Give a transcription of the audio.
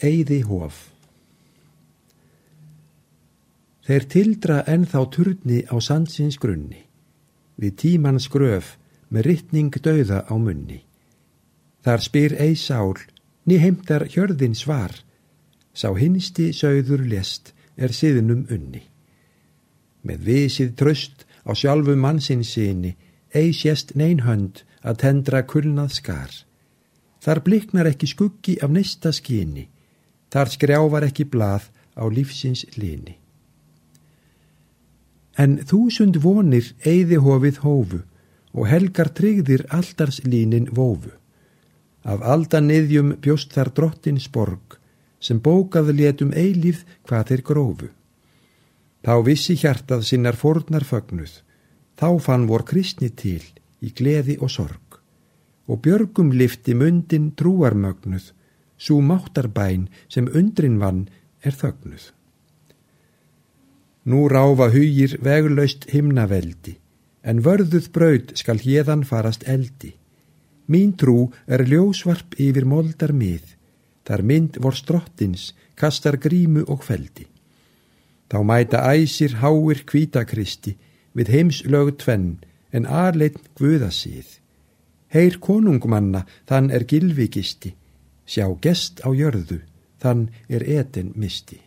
Eyði hof Þeir tildra ennþá turni á sandsins grunni, við tímans gröf með rittning dauða á munni. Þar spyr ei sál, ný heimtar hjörðin svar, sá hinsti sögður lest er siðnum unni. Með visið tröst á sjálfu mannsins síni, ei sést nein hönd að tendra kulnað skar. Þar bliknar ekki skuggi af neista skini, þar skrjávar ekki blað á lífsins lini. En þúsund vonir eyði hofið hófu og helgar tryggðir aldarslínin vofu. Af aldaniðjum bjóst þar drottins borg sem bókaði létum eilíð hvað þeir grófu. Þá vissi hjartað sinnar fornar fögnuð, þá fann vor kristni til í gleði og sorg og björgum lifti mundin trúarmögnuð, svo máttarbæn sem undrin vann er þögnuð. Nú ráfa hugir veglaust himnaveldi, en vörðuð braud skal hérðan farast eldi. Mín trú er ljósvarp yfir moldar mið, þar mynd vor strottins kastar grímu og feldi. Þá mæta æsir háir kvítakristi við heimslög tvenn en aðleitn guðasið. Heyr konungmanna þann er gilvigisti, sjá gest á jörðu þann er etin misti.